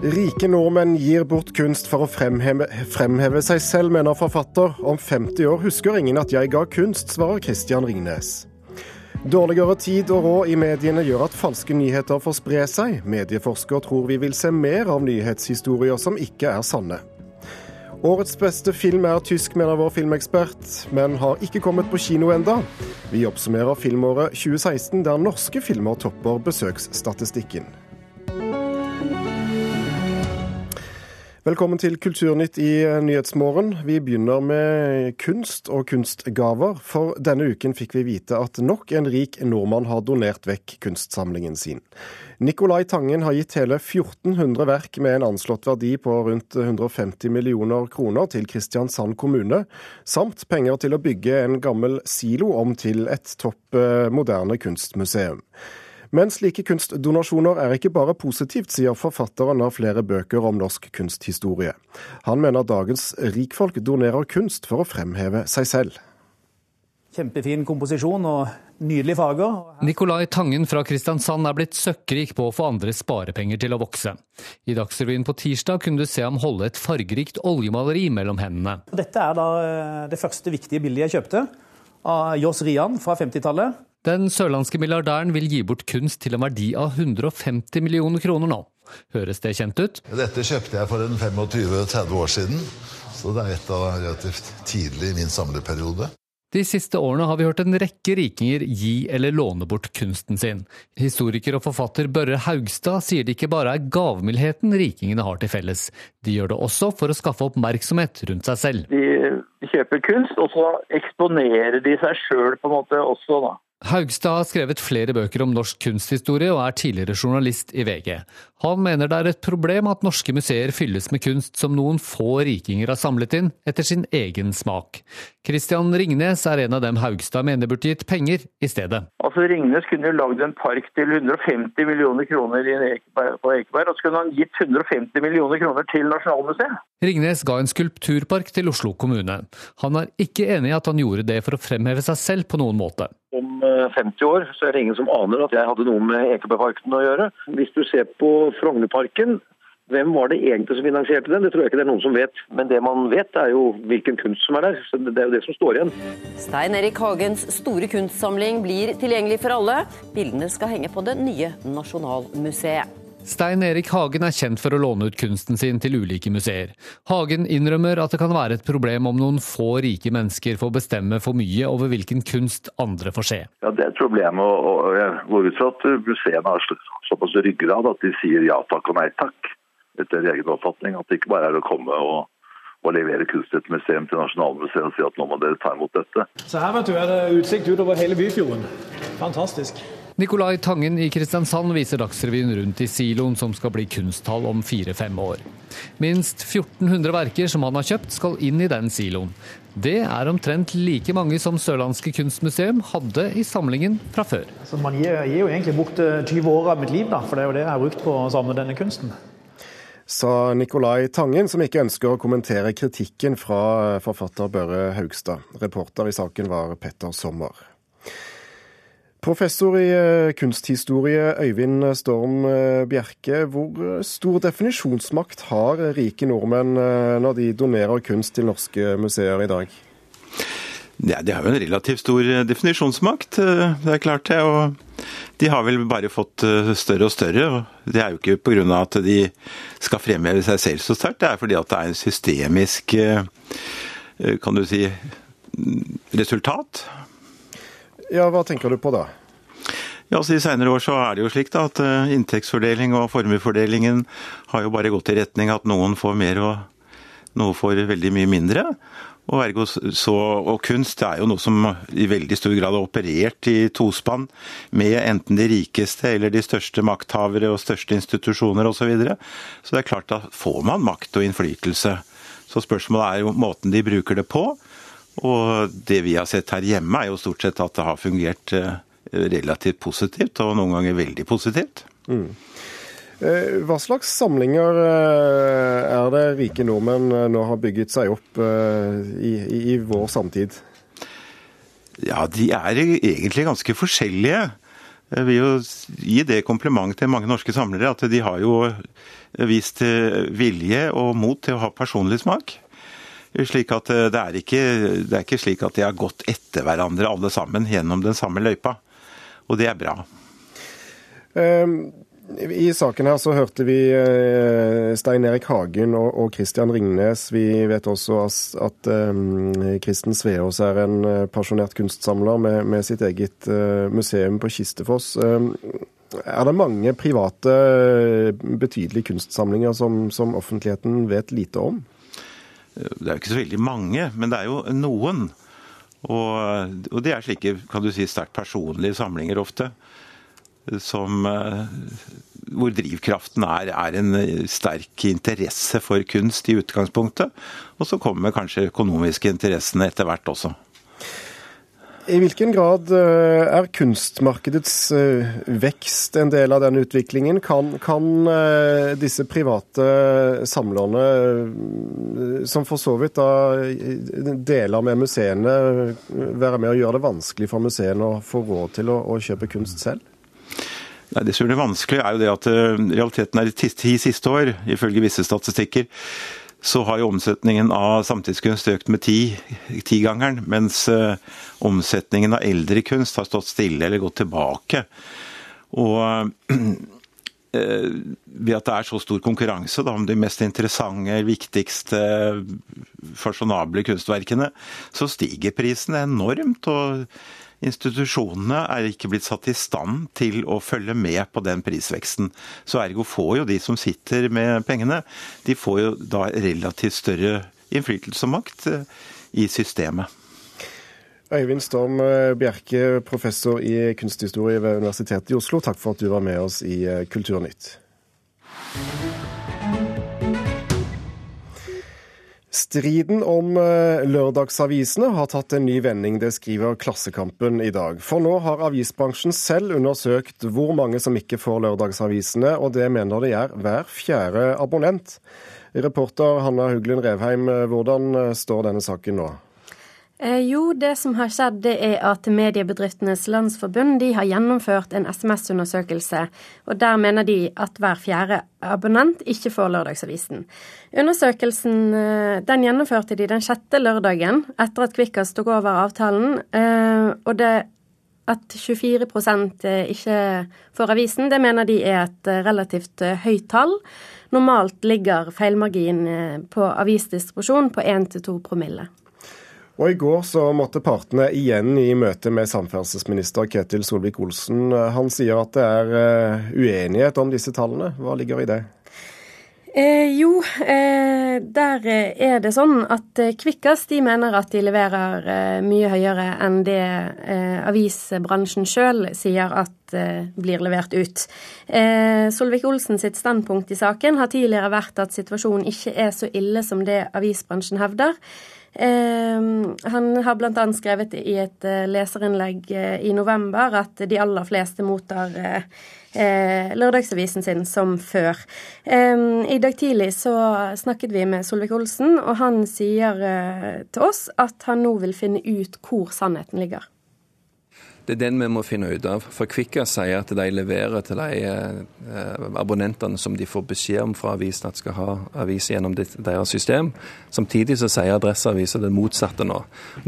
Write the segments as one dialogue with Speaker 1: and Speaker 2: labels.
Speaker 1: Rike nordmenn gir bort kunst for å fremheve, fremheve, seg selv, mener forfatter. Om 50 år husker ingen at jeg ga kunst, svarer Christian Ringnes. Dårligere tid og råd i mediene gjør at falske nyheter får spre seg. Medieforsker tror vi vil se mer av nyhetshistorier som ikke er sanne. Årets beste film er tysk, mener vår filmekspert, men har ikke kommet på kino enda. Vi oppsummerer filmåret 2016, der norske filmer topper besøksstatistikken. Velkommen til Kulturnytt i Nyhetsmorgen. Vi begynner med kunst og kunstgaver. For denne uken fikk vi vite at nok en rik nordmann har donert vekk kunstsamlingen sin. Nicolai Tangen har gitt hele 1400 verk med en anslått verdi på rundt 150 millioner kroner til Kristiansand kommune, samt penger til å bygge en gammel silo om til et topp eh, moderne kunstmuseum. Men slike kunstdonasjoner er ikke bare positivt, sier forfatteren av flere bøker om norsk kunsthistorie. Han mener dagens rikfolk donerer kunst for å fremheve seg selv.
Speaker 2: Kjempefin komposisjon og nydelige farger.
Speaker 3: Nicolai Tangen fra Kristiansand er blitt søkkrik på å få andres sparepenger til å vokse. I Dagsrevyen på tirsdag kunne du se ham holde et fargerikt oljemaleri mellom hendene.
Speaker 2: Dette er da eh, det første viktige bildet jeg kjøpte, av Joss Rian fra 50-tallet.
Speaker 3: Den sørlandske milliardæren vil gi bort kunst til en verdi av 150 millioner kroner nå. Høres det kjent ut?
Speaker 4: Dette kjøpte jeg for en 25-30 år siden, så det er et av relativt tidlig i min samleperiode.
Speaker 3: De siste årene har vi hørt en rekke rikinger gi eller låne bort kunsten sin. Historiker og forfatter Børre Haugstad sier det ikke bare er gavmildheten rikingene har til felles, de gjør det også for å skaffe oppmerksomhet rundt seg selv.
Speaker 5: De kjøper kunst, og så eksponerer de seg sjøl på en måte også, da.
Speaker 3: Haugstad har skrevet flere bøker om norsk kunsthistorie og er tidligere journalist i VG. Han mener det er et problem at norske museer fylles med kunst som noen få rikinger har samlet inn etter sin egen smak. Christian Ringnes er en av dem Haugstad mener burde gitt penger i stedet.
Speaker 5: Altså Ringnes kunne jo lagd en park til 150 millioner kroner på Ekeberg, og så kunne han gitt 150 millioner kroner til Nasjonalmuseet.
Speaker 3: Ringnes ga en skulpturpark til Oslo kommune. Han er ikke enig i at han gjorde det for å fremheve seg selv på noen måte.
Speaker 6: Om 50 eh, år så er det ingen som aner at jeg hadde noe med Ekebergparken å gjøre. Hvis du ser på Frognerparken, hvem var det egentlig som finansierte den? Det tror jeg ikke det er noen som vet. Men det man vet, er jo hvilken kunst som er der. Så det er jo det som står igjen.
Speaker 7: Stein Erik Hagens store kunstsamling blir tilgjengelig for alle. Bildene skal henge på det nye Nasjonalmuseet.
Speaker 3: Stein Erik Hagen er kjent for å låne ut kunsten sin til ulike museer. Hagen innrømmer at det kan være et problem om noen få rike mennesker får bestemme for mye over hvilken kunst andre får se.
Speaker 6: Ja, Det er et problem, og jeg går ut fra at museene har såpass ryggrad at de sier ja takk og nei takk, etter egen oppfatning. At det ikke bare er å komme og og levere kunst til et museum til Nasjonalmuseet og si at nå må dere ta imot dette.
Speaker 2: Så her vet du, er det utsikt utover hele Byfjorden. Fantastisk.
Speaker 3: Nicolai Tangen i Kristiansand viser Dagsrevyen rundt i siloen som skal bli kunsthall om fire-fem år. Minst 1400 verker som han har kjøpt skal inn i den siloen. Det er omtrent like mange som Sørlandske kunstmuseum hadde i samlingen fra før.
Speaker 2: Så man gir, gir jo egentlig bort 20 eh, år av mitt liv, da, for det er jo det jeg har brukt på å samle denne kunsten.
Speaker 1: Sa Nicolai Tangen, som ikke ønsker å kommentere kritikken fra forfatter Børre Haugstad. Reporter i saken var Petter Sommer. Professor i eh, kunsthistorie Øyvind Storm eh, Bjerke, hvor stor definisjonsmakt har rike nordmenn eh, når de donerer kunst til norske museer i dag?
Speaker 8: Ja, De har jo en relativt stor definisjonsmakt, det er klart det. Og de har vel bare fått større og større. Det er jo ikke pga. at de skal fremheve seg selv så sterkt, det er fordi at det er en systemisk, kan du si, resultat
Speaker 1: ja, Hva tenker du på da?
Speaker 8: Ja, altså I senere år så er det jo slik da, at eh, inntektsfordeling og formuefordelingen har jo bare gått i retning at noen får mer og noe får veldig mye mindre. Og, ergo, så, og kunst er jo noe som i veldig stor grad har operert i tospann med enten de rikeste eller de største makthavere og største institusjoner osv. Så, videre. så det er klart da får man makt og innflytelse. Så spørsmålet er jo måten de bruker det på. Og det vi har sett her hjemme, er jo stort sett at det har fungert eh, relativt positivt, og noen ganger veldig positivt. Mm.
Speaker 1: Eh, hva slags samlinger eh, er det rike nordmenn nå har bygget seg opp i, i, i vår samtid?
Speaker 8: Ja, de er egentlig ganske forskjellige. Jeg vil jo gi det kompliment til mange norske samlere, at de har jo vist vilje og mot til å ha personlig smak. Slik at det er, ikke, det er ikke slik at de har gått etter hverandre alle sammen gjennom den samme løypa. Og det er bra.
Speaker 1: Um i saken her så hørte vi eh, Stein Erik Hagen og Christian Ringnes. Vi vet også at Kristen Sveås er en eh, pasjonert kunstsamler med, sitt eget eh, museum på Kistefoss. Er det mange private, betydelige kunstsamlinger som offentligheten vet lite om?
Speaker 8: Det er jo ikke så veldig mange, men det er jo noen. Og, og det er slike kan du si, sterkt personlige samlinger ofte som, eh, hvor drivkraften er, er, en sterk interesse for kunst i utgangspunktet. Og så kommer kanskje økonomiske interessene etter hvert også.
Speaker 1: I hvilken grad eh, er kunstmarkedets eh, vekst en del av den utviklingen? Kan, kan disse private samlerne, som for så vidt da deler med museene, være med å gjøre det vanskelig for museene å få råd til å, å kjøpe kunst selv?
Speaker 8: Nei, Det som er vanskelig, er jo det at realiteten er i siste år, ifølge visse statistikker, så har jo omsetningen av samtidskunst økt med ti, tigangeren, mens uh, omsetningen av eldre kunst har stått stille eller gått tilbake. Og uh, ved at det er så stor konkurranse da, om de mest interessante, viktigste, fasjonable kunstverkene, så stiger prisen enormt. og institusjonene er ikke blitt satt i stand til å følge med på den prisveksten. Så ergo får jo de som sitter med pengene, de får jo da relativt større innflytelse og makt eh, i systemet.
Speaker 1: Øyvind Storm eh, Bjerke, professor i kunsthistorie ved Universitetet i Oslo, takk for at du var med oss i eh, Kulturnytt. Striden om eh, lørdagsavisene har tatt en ny vending, det skriver Klassekampen i dag. For nå har avisbransjen selv undersøkt hvor mange som ikke får lørdagsavisene, og det mener de er hver fjerde abonnent. Reporter Hanna Huglen Revheim, eh, hvordan eh, står denne saken nå?
Speaker 9: Eh, jo, det som har skjedd, det er at Mediebedriftenes Landsforbund de har gjennomført en SMS-undersøkelse. og Der mener de at hver fjerde abonnent ikke får Lørdagsavisen. Undersøkelsen eh, den gjennomførte de den sjette lørdagen etter at Kvikkas tok over avtalen. Eh, og det at 24% ikke får avisen, det mener de er et relativt høyt tall. Normalt ligger feilmargin på avisdistribusjon på 1-2 promille.
Speaker 1: Og I går så måtte partene igjen i møte med samferdselsminister Ketil Solvik-Olsen. Han sier at det er eh, uenighet om disse tallene. Hva ligger i det?
Speaker 9: Eh, jo, eh, der er det sånn at eh, Kvikkas de mener at de leverer eh, mye høyere enn det eh, avisbransjen sjøl sier at blir levert ut. Solvik-Olsen sitt standpunkt i saken har tidligere vært at situasjonen ikke er så ille som det avisbransjen hevder. Ehm, han har bl.a. skrevet i et eh, leserinnlegg eh, i november at de aller fleste mottar eh, lørdagsavisen sin som før. I dag tidlig så snakket vi med Solvik-Olsen, og han sier til oss at han nå vil finne ut hvor sannheten ligger.
Speaker 10: Det er den vi må finne ut av. For Kvikka sier at de leverer til de eh, abonnentene som de får beskjed om fra avisen at skal ha avis gjennom deres system. Samtidig så sier Adresseavisa det motsatte nå.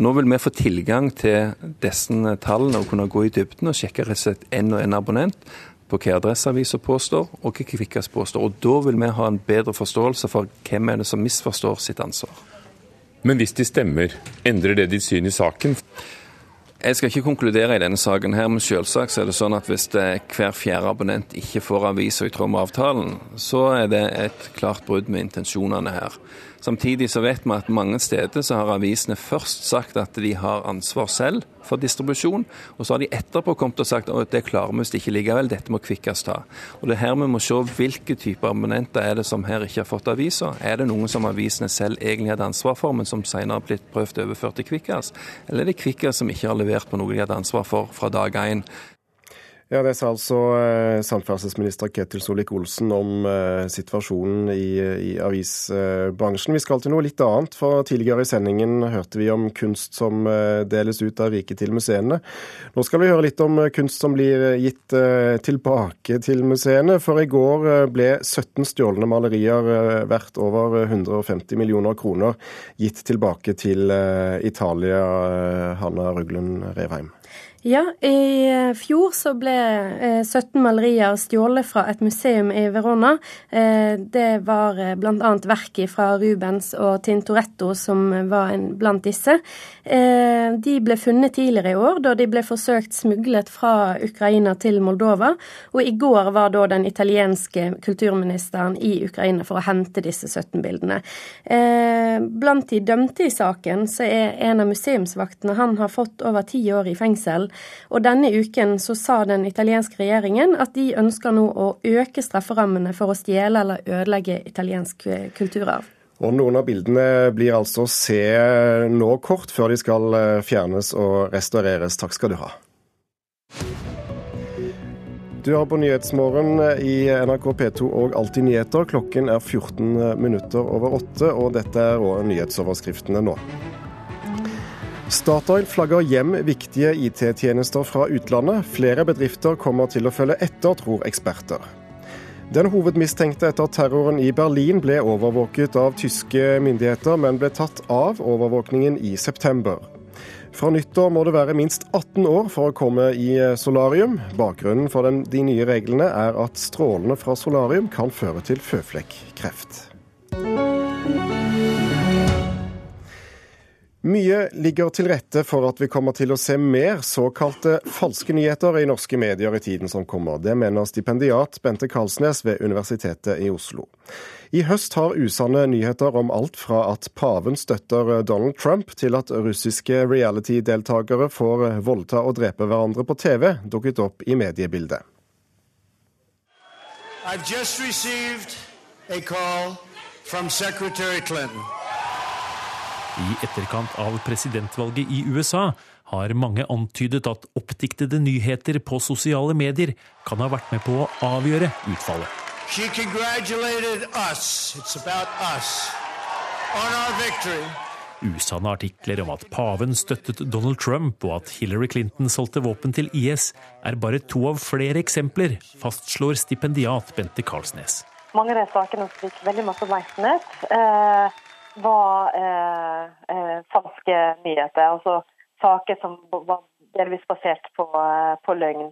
Speaker 10: Nå vil vi få tilgang til disse tallene og kunne gå i dybden og sjekke rett og slett en og en abonnent på hva Adresseavisa påstår, og hva Kvikkas påstår. Og Da vil vi ha en bedre forståelse for hvem er det som misforstår sitt ansvar.
Speaker 11: Men hvis de stemmer, endrer det ditt syn i saken?
Speaker 10: Jeg skal ikke konkludere i denne saken, her, men selvsagt er det sånn at hvis hver fjerde abonnent ikke får aviser i tråd med avtalen, så er det et klart brudd med intensjonene her. Samtidig så vet vi at mange steder så har avisene først sagt at de har ansvar selv for distribusjon, og så har de etterpå kommet og sagt at det klarer vi hvis det ikke likevel, dette må Kvikkas ta. Og Det er her vi må se hvilke typer abonnenter er det som her ikke har fått aviser. Er det noen som avisene selv egentlig hadde ansvar for, men som senere har blitt prøvd overført til Kvikkas? Eller er det Kvikkas som ikke har levert på noe de hadde ansvar for fra dag én?
Speaker 1: Ja, Det sa altså eh, samferdselsminister Ketil Solvik-Olsen om eh, situasjonen i, i avisbransjen. Vi skal til noe litt annet, for tidligere i sendingen hørte vi om kunst som eh, deles ut av riket til museene. Nå skal vi høre litt om kunst som blir gitt tilbake til museene. For i går ble 17 stjålne malerier verdt over 150 millioner kroner gitt tilbake til Italia. Hanna Ruglen Revheim.
Speaker 9: Ja, i eh, fjor så ble 17 eh, malerier stjålet fra et museum i Verona. Eh, det var bl.a. verket fra Rubens og Tintoretto som var blant disse. De ble funnet tidligere i år, da de ble forsøkt smuglet fra Ukraina til Moldova. Og i går var da den italienske kulturministeren i Ukraina for å hente disse 17 bildene. Blant de dømte i saken så er en av museumsvaktene Han har fått over ti år i fengsel. Og denne uken så sa den italienske regjeringen at de ønsker nå å øke strafferammene for å stjele eller ødelegge italiensk kulturarv.
Speaker 1: Og Noen av bildene blir altså å se nå kort før de skal eh, fjernes og restaureres. Takk skal du ha. Du har på Nyhetsmorgen i NRK P2 og Alltid nyheter. Klokken er 14 minutter over åtte, og dette er nyhetsoverskriftene nå. Statoil flagger hjem viktige IT-tjenester fra utlandet. Flere bedrifter kommer til å følge etter, tror eksperter. Den hovedmistenkte etter terroren i Berlin ble overvåket av tyske myndigheter, men ble tatt av overvåkningen i september. Fra nyttår må det være minst 18 år for å komme i solarium. Bakgrunnen for den, de nye reglene er at strålene fra solarium kan føre til føflekkreft. Mye ligger til rette for at vi kommer til å se mer såkalte falske nyheter i norske medier i tiden som kommer. Det mener stipendiat Bente Karlsnes ved Universitetet i Oslo. I høst har usanne nyheter om alt fra at paven støtter Donald Trump, til at russiske reality-deltakere får voldta og drepe hverandre på TV, dukket opp i mediebildet. I've just received a call
Speaker 12: from Secretary Clinton. I etterkant av presidentvalget i USA har mange antydet at oppdiktede nyheter på sosiale medier kan ha vært med på å avgjøre utfallet. Usanne artikler om at paven støttet Donald Trump og at Hillary Clinton solgte våpen til IS, er bare to av flere eksempler, fastslår stipendiat Bente Karlsnes.
Speaker 13: Mange av de sakene fikk veldig masse oppmerksomhet. Var eh, eh, falske nyheter. Altså saker som var delvis basert på, eh, på løgn.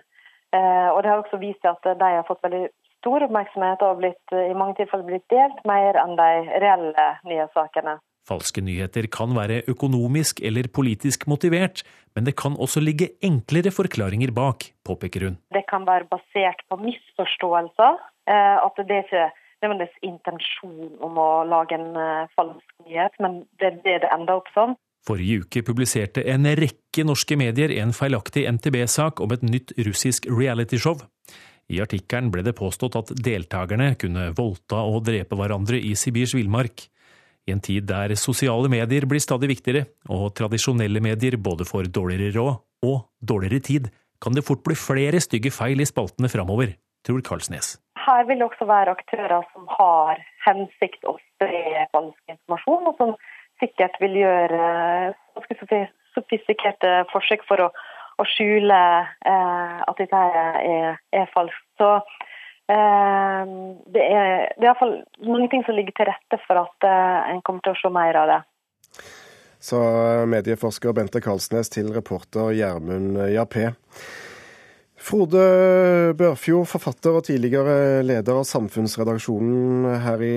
Speaker 13: Eh, og det har også vist seg at de har fått veldig stor oppmerksomhet og blitt, i mange tilfeller blitt delt mer enn de reelle nyhetssakene.
Speaker 12: Falske nyheter kan være økonomisk eller politisk motivert, men det kan også ligge enklere forklaringer bak, påpeker hun.
Speaker 13: Det kan være basert på misforståelser. At det ikke nødvendigvis intensjon om å lage en uh, falsk nyhet, men det er det det ender opp som.
Speaker 12: Forrige uke publiserte en rekke norske medier en feilaktig NTB-sak om et nytt russisk realityshow. I artikkelen ble det påstått at deltakerne kunne voldta og drepe hverandre i Sibirs villmark. I en tid der sosiale medier blir stadig viktigere, og tradisjonelle medier både får dårligere råd og dårligere tid, kan det fort bli flere stygge feil i spaltene framover, tror Karlsnes
Speaker 13: her vil det også være aktører som har hensikt å spre falsk informasjon, og som sikkert vil gjøre ganske sofistikerte forsøk for å, å skjule eh, at dette er, er falskt. Så eh, det er, det er iallfall mange ting som ligger til rette for at eh, en kommer til å se mer av det.
Speaker 1: Sa medieforsker Bente Karlsnes til reporter Gjermund Jappé. Frode Børfjord, forfatter og tidligere leder av samfunnsredaksjonen her i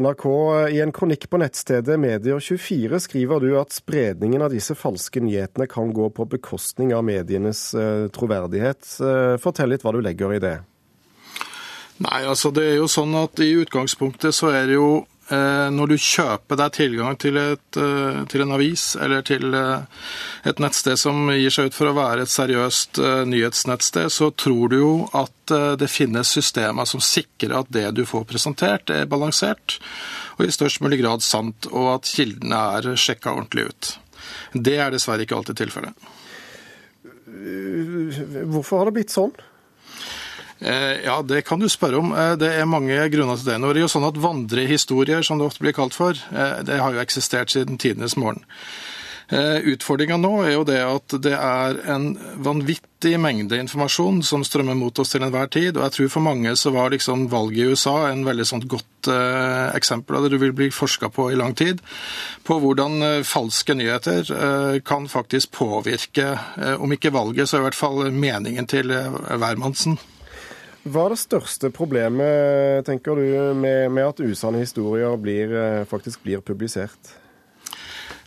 Speaker 1: NRK. I en kronikk på nettstedet Medier24 skriver du at spredningen av disse falske nyhetene kan gå på bekostning av medienes eh, troverdighet. Eh, fortell litt hva du legger i det.
Speaker 14: Nei, altså det er jo sånn at I utgangspunktet så er det jo når du kjøper deg tilgang til, et, eh, til, en avis eller til eh, et nettsted som gir seg ut for å være et seriøst nyhetsnettsted, så tror du jo at det finnes systemer som sikrer at det du får presentert, er balansert og i størst mulig grad sant, og at kildene er sjekka ordentlig ut. Det er dessverre ikke alltid tilfellet.
Speaker 1: Hvorfor har det blitt sånn?
Speaker 14: Eh, ja, det kan du spørre om. Eh, det er mange grunner til det. Nå er det jo sånn at Vandrehistorier, som det ofte blir kalt for, eh, det har jo eksistert siden tidenes morgen. Utfordringa nå er jo det at det er en vanvittig mengde informasjon som strømmer mot oss til enhver tid. Og jeg tror for mange så var liksom valget i USA en veldig sånt godt eh, eksempel av det du vil bli forska på i lang tid. På hvordan eh, falske nyheter eh, kan faktisk påvirke, om ikke valget, så i hvert fall meningen til hvermannsen.
Speaker 1: Hva er det største problemet, tenker du, med, med at usanne historier blir, eh, faktisk blir publisert?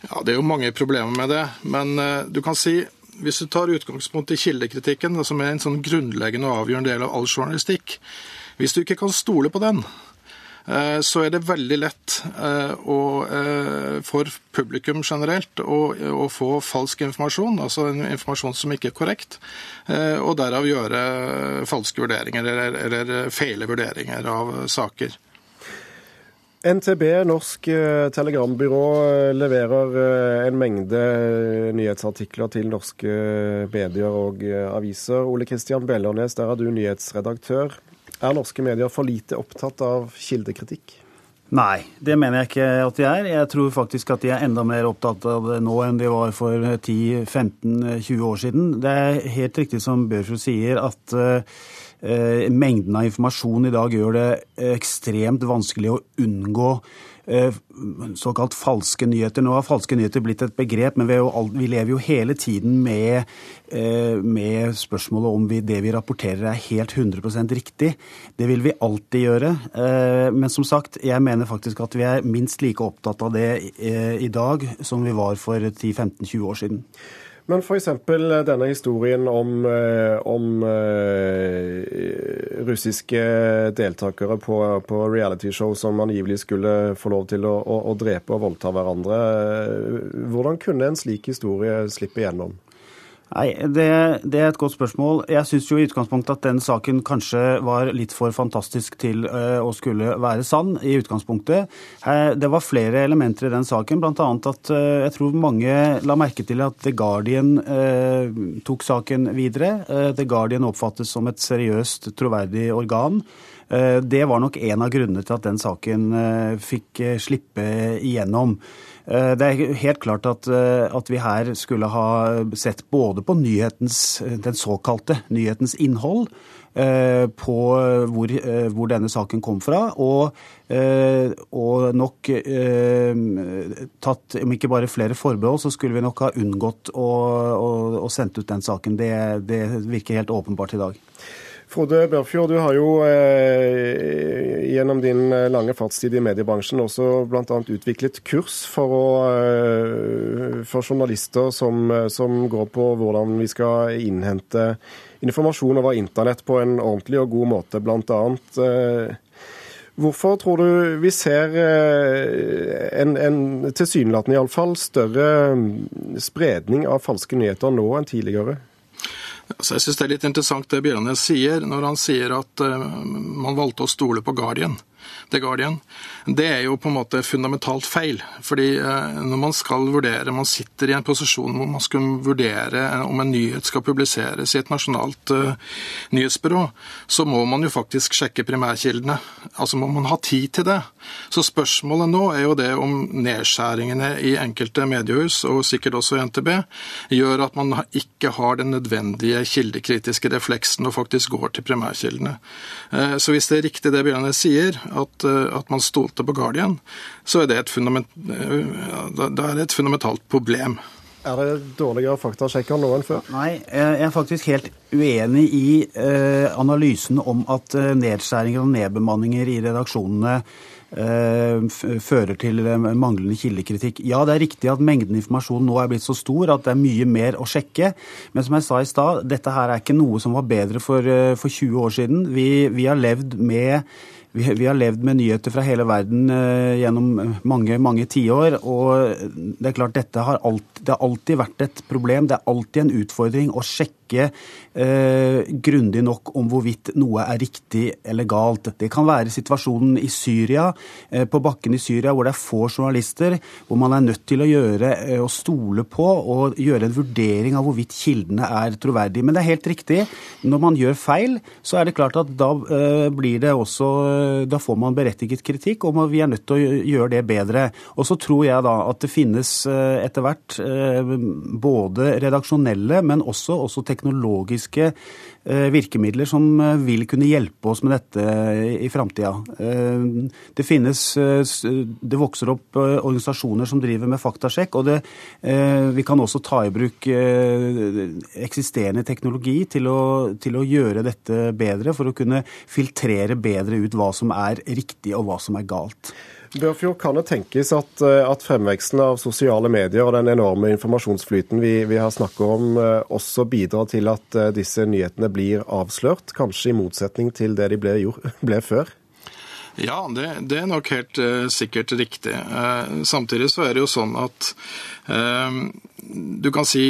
Speaker 14: Ja, Det er jo mange problemer med det. Men uh, du kan si, hvis du tar utgangspunkt i kildekritikken, som er en sånn grunnleggende og avgjørende del av all journalistikk Hvis du ikke kan stole på den, så er det veldig lett eh, å, eh, for publikum generelt å, å, få falsk informasjon, altså en informasjon som ikke er korrekt, og derav gjøre falske vurderinger eller, eller feile vurderinger av saker.
Speaker 1: NTB, Norsk Telegrambyrå, leverer en mengde nyhetsartikler til norske medier og aviser. Ole Kristian Bellernes, der er du nyhetsredaktør. Er norske medier for lite opptatt av kildekritikk?
Speaker 15: Nei, det mener jeg ikke at de er. Jeg tror faktisk at de er enda mer opptatt av det nå enn de var for 10-15-20 år siden. Det er helt riktig som Børfrud sier, at uh, mengden av informasjon i dag gjør det ekstremt vanskelig å unngå Eh, såkalt falske nyheter. Nå har falske nyheter blitt et begrep, men vi, lever jo hele tiden med, eh, med spørsmålet om vi, det vi rapporterer er helt 100% riktig. Det vil vi alltid gjøre. Eh, men som sagt, jeg mener faktisk at vi er minst like opptatt av det i dag som vi var for 10-15-20 år siden.
Speaker 1: Men f.eks. denne historien om, eh, om uh, russiske deltakere på, på realityshow som angivelig skulle få lov til å, å, å drepe og voldta hverandre. Hvordan kunne en slik historie slippe gjennom?
Speaker 15: Nei, det, det, er et godt spørsmål. Jeg syns jo i utgangspunktet at den saken kanskje var litt for fantastisk til uh, å skulle være sann i utgangspunktet. Det var flere elementer i den saken, bl.a. at uh, jeg tror mange la merke til at The Guardian tok saken videre. The Guardian oppfattes som et seriøst, troverdig organ. Det var nok en av grunnene til at den saken fikk slippe igjennom. Eh, det er helt klart at, eh, at, vi her skulle ha sett både på nyhetens, den såkalte nyhetens innhold, eh, på hvor, hvor denne saken kom fra, og, og nok tatt om ikke bare flere forbehold, så skulle vi nok ha unngått å, å, å sendt ut den saken. Det, det virker helt åpenbart i dag.
Speaker 1: Frode Børfjord, du har jo eh, gjennom din eh, lange fartstid i mediebransjen også bl.a. utviklet kurs for, å, eh, for journalister som, eh, som, går på hvordan vi skal innhente informasjon over internett på en ordentlig og god måte, bl.a. Eh, hvorfor tror du vi ser eh, en, en tilsynelatende iallfall større mm, spredning av falske nyheter nå enn tidligere?
Speaker 14: Altså, jeg syns det er litt interessant det Bjørnes sier, når han sier at uh, man valgte å stole på Guardian. The Guardian, det er jo på en måte fundamentalt feil. Fordi eh, når man skal vurdere, man sitter i en posisjon hvor man skal vurdere om en nyhet skal publiseres i et nasjonalt uh, nyhetsbyrå, så må man jo faktisk sjekke primærkildene. Altså må man ha tid til det. Så spørsmålet nå er jo det om nedskjæringene i enkelte mediehus, og sikkert også i NTB, gjør at man ikke har den nødvendige kildekritiske refleksen og faktisk går til primærkildene. Så hvis det er riktig det Bjørne sier, at, eh, at man stolte på Guardian, så er det et, fundament, er det et fundamentalt problem.
Speaker 1: Er det dårligere faktasjekker nå enn før?
Speaker 15: Nei, jeg er faktisk helt uenig i eh, analysen om at nedskjæringer og nedbemanninger i redaksjonene fører til manglende kildekritikk. Ja, det er riktig at mengden informasjon nå er blitt så stor at det er mye mer å sjekke. Men som jeg sa i stad, dette her er ikke noe som var bedre for, for 20 år siden. Vi, vi har levd med vi, vi, har levd med nyheter fra hele verden uh, gjennom mange mange tiår. Og det er klart dette har, alt, det har alltid vært et problem. Det er alltid en utfordring å sjekke ikke eh, grundig nok om hvorvidt noe er riktig eller galt. Det kan være situasjonen i Syria, eh, på bakken i Syria, hvor det er få journalister, hvor man er nødt til å gjøre eh, stole på og gjøre en vurdering av hvorvidt kildene er troverdige. Men det er helt riktig. Når man gjør feil, så er det klart at da eh, blir det også Da får man berettiget kritikk, og vi er nødt til å gjøre det bedre. Og så tror jeg da at det finnes eh, etter hvert eh, både redaksjonelle, men også, også teknologiske teknologiske eh, virkemidler som eh, vil kunne hjelpe oss med dette i framtida. Eh, det finnes Det vokser opp organisasjoner som driver med faktasjekk, og det, vi kan også ta i bruk eksisterende teknologi til å, til å gjøre dette bedre, for å kunne filtrere bedre ut hva som er riktig og hva som er galt.
Speaker 1: Børfjord, kan det tenkes at, eh, at, fremveksten av sosiale medier og den enorme informasjonsflyten vi, vi har snakket om, eh, også bidrar til at eh, disse nyhetene blir avslørt, kanskje i motsetning til det de ble, ble før?
Speaker 14: Ja, det, det, er nok helt uh, sikkert riktig. Uh, samtidig så er det jo sånn at du kan si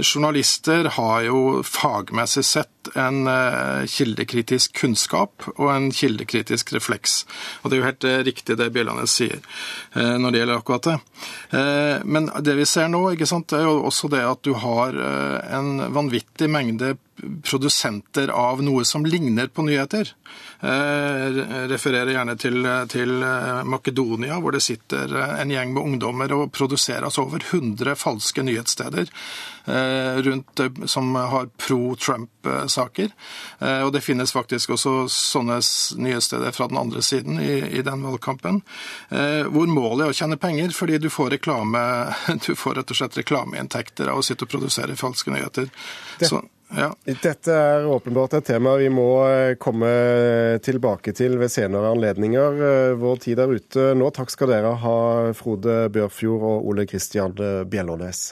Speaker 14: journalister har jo fagmessig sett en eh, kildekritisk kunnskap og en kildekritisk refleks. Og Det er jo helt eh, riktig det Bjellanes sier eh, når det gjelder akkurat det. Men det vi ser nå, sant, er jo også det at du har en vanvittig mengde produsenter av noe som ligner på nyheter. Jeg refererer gjerne til, til, Makedonia, hvor det sitter en gjeng med ungdommer og produserer altså over 100 falske nyhetssteder rundt, som har pro-Trump-saker saker. Eh, og det finnes faktisk også sånne nyhetssteder fra den andre siden i, i den valgkampen, eh, hvor målet er å tjene penger fordi du får reklame, du får rett og slett reklameinntekter av å sitte og produsere falske nyheter.
Speaker 1: Det. Så, ja. Dette er åpenbart et tema vi må eh, komme tilbake til ved senere anledninger. Vår tid er ute nå. Takk skal dere ha, Frode Bjørfjord og Ole Kristian Bjellånes.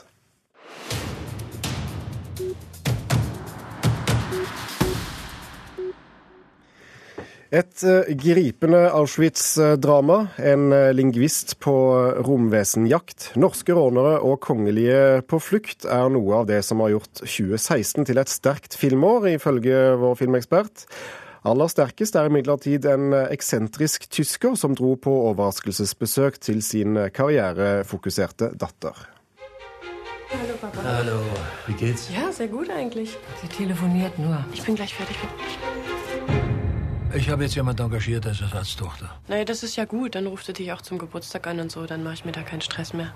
Speaker 1: Et eh, gripende Auschwitz-drama. En eh, lingvist på romvesenjakt. Norske rånere og kongelige på flukt er noe av det som har gjort 2016 til et sterkt filmår, ifølge vår filmekspert. Aller sterkest er imidlertid en eksentrisk tysker som dro på overraskelsesbesøk til sin karrierefokuserte datter.
Speaker 16: Hallo Papa. Hallo, wie geht's? Ja, sehr gut eigentlich. Sie telefoniert nur. Ich bin gleich fertig. Ich habe jetzt jemand engagiert als Ersatztochter. Naja, das ist ja gut. Dann ruft er dich auch zum Geburtstag an und so. Dann mache ich mir da keinen Stress mehr.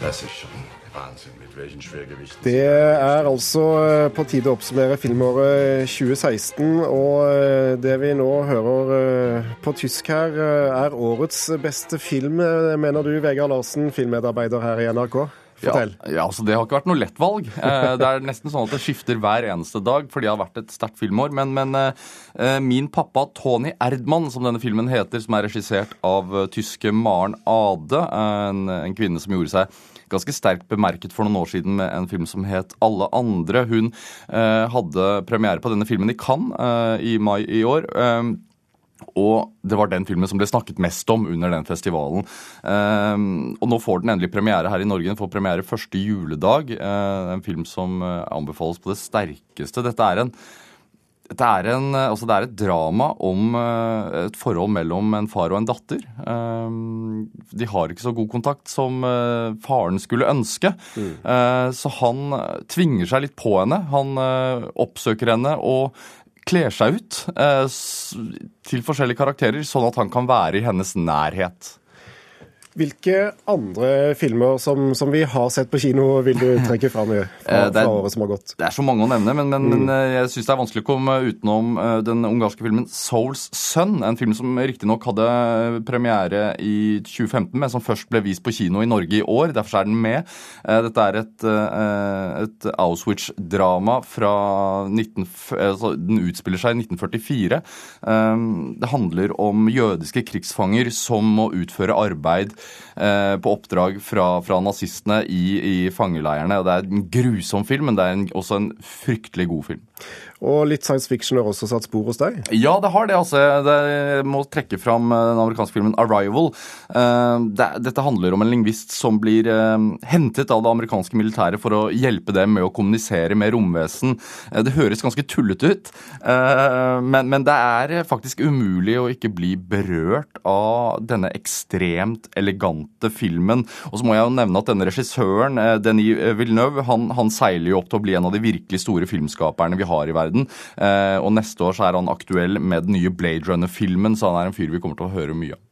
Speaker 1: Das ist schon Wahnsinn, mit welchen Schwergewichten Det er altså eh, på tide å oppsummere filmåret 2016. Og eh, det vi nå hører eh, på tysk her, er årets beste film, mener du, Vegard Larsen, filmmedarbeider her i NRK?
Speaker 17: Fortell. Ja, ja, altså Det har ikke vært noe lett valg. Eh, det er nesten sånn at det skifter hver eneste dag, fordi det har vært et sterkt filmår. Men, men eh, min pappa Tony Erdmann, som denne filmen heter, som er regissert av eh, tyske Maren Ade, en, en kvinne som gjorde seg ganske sterkt bemerket for noen år siden med en film som het Alle andre. Hun eh, hadde premiere på denne filmen i Cannes eh, i mai i år. Eh, og det var den filmen som ble snakket mest om under den festivalen. Um, og nå får den endelig premiere her i Norge. Den får premiere første juledag. Uh, en film som uh, anbefales på det sterkeste. Dette er en det er, en, altså det er et drama om uh, et forhold mellom en far og en datter. Um, de har ikke så god kontakt som faren skulle ønske. Mm. Så han tvinger seg litt på henne. Han oppsøker henne og kler seg ut eh, til forskjellige karakterer, sånn at han kan være i hennes nærhet.
Speaker 1: Hvilke andre filmer som, som, vi har sett på kino, vil du trekke fram fra, eh, fra året som har gått?
Speaker 17: Det er så mange å nevne, men, men, mm. men eh, jeg syns det er vanskelig å komme utenom eh, den ungarske filmen 'Souls Son'. En film som riktignok hadde premiere i 2015, men som først ble vist på kino i Norge i år. Derfor er den med. Dette er et, et Auschwitz-drama fra 19... Altså, den utspiller seg i 1944. Det handler om jødiske krigsfanger som må utføre arbeid på oppdrag fra, fra nazistene i, i, fangeleirene. Det er en grusom film, men det er en, også en fryktelig god film.
Speaker 1: Og litt science fiction har også satt spor hos deg?
Speaker 17: Ja, det har det. altså. Jeg må trekke fram eh, den amerikanske filmen 'Arrival'. Eh, dette handler om en lingvist som blir eh, hentet av det amerikanske militæret for å hjelpe dem med å kommunisere med romvesen. Det høres ganske tullete ut, men det er faktisk umulig å ikke bli berørt av denne ekstremt elegante filmen. Og så må jeg jo nevne at denne regissøren, Denis Villeneuve, han, han seiler jo opp til å bli en av de virkelig store filmskaperne vi har i verden. Eh, og neste år så er han aktuell med den nye Blade Runner-filmen, så han er en fyr vi kommer til å høre mye av.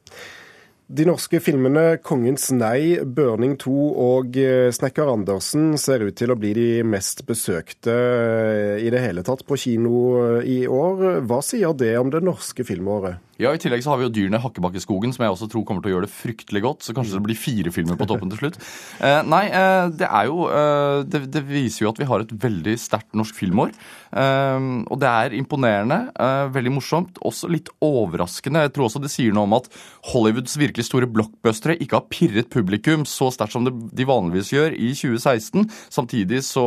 Speaker 1: De norske filmene 'Kongens nei', 'Burning 2' og eh, 'Snekker Andersen' ser ut til å bli de mest besøkte eh, i det hele tatt på kino i år. Hva sier det om det norske filmåret?
Speaker 17: Ja, I tillegg så har vi jo dyrene Hakkebakkeskogen, som jeg også tror kommer til å gjøre det fryktelig godt. Så kanskje det blir fire filmer på toppen til slutt. Eh, nei, eh, det er jo eh, det, det, viser jo at vi har et veldig sterkt norsk filmår. Eh, og det er imponerende. Eh, veldig morsomt. Også litt overraskende. Jeg tror også det sier noe om at Hollywoods virkelig store blockbustere ikke har pirret publikum så sterkt som de vanligvis gjør i 2016. Samtidig så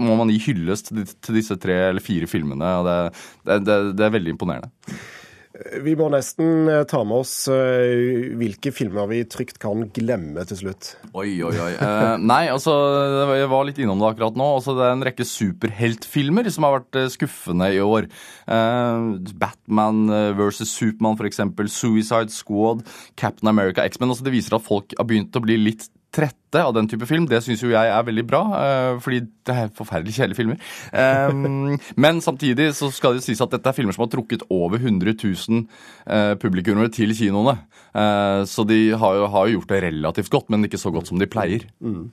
Speaker 17: må man gi hyllest til disse tre eller fire filmene. og det, det, det er veldig imponerende.
Speaker 1: Vi må nesten eh, ta med oss eh, hvilke filmer vi trygt kan glemme til slutt.
Speaker 17: Oi, oi, oi. Eh, nei, altså, jeg var litt innom det akkurat nå. Altså, det er en rekke superheltfilmer som har vært eh, skuffende i år. Eh, Batman versus Supermann, f.eks. Suicide Squad, Captain America, X-Men. Altså, det viser at folk har begynt å bli litt trette av den type film. Det syns jo jeg er veldig bra, uh, fordi det er forferdelig kjedelige filmer. Um, men samtidig så skal det sies at dette er filmer som har trukket over 100 000 uh, publikummere til kinoene. Så de har jo, gjort det relativt godt, men ikke så godt som de pleier. Mm.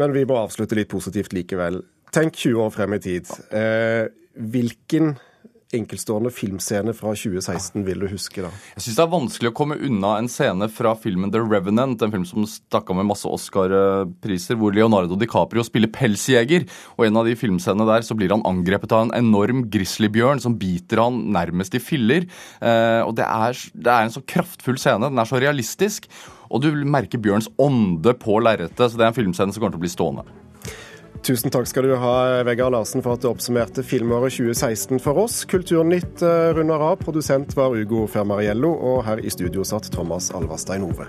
Speaker 1: Men vi må avslutte litt positivt likevel. Tenk 20 år frem i tid. hvilken enkeltstående filmscene fra 2016 vil du huske, da?
Speaker 17: Jeg syns det er vanskelig å komme unna en scene fra filmen The Revenant, en film som stakk av med masse Oscar-priser, hvor Leonardo DiCaprio spiller pelsjeger. Og en av de filmscenene der så blir han angrepet av en enorm grizzlybjørn som biter han nærmest i filler. Eh, og det er, det er en så kraftfull scene. Den er så realistisk. Og du merker Bjørns ånde på lerretet, så det er en filmscene som kommer til å bli stående.
Speaker 1: Tusen takk skal du ha, Vegard Larsen, for at du oppsummerte filmåret 2016 for oss. Kulturnytt eh, runder av. Produsent var Ugo Fermariello, og her i studio satt Thomas Alverstein Ove.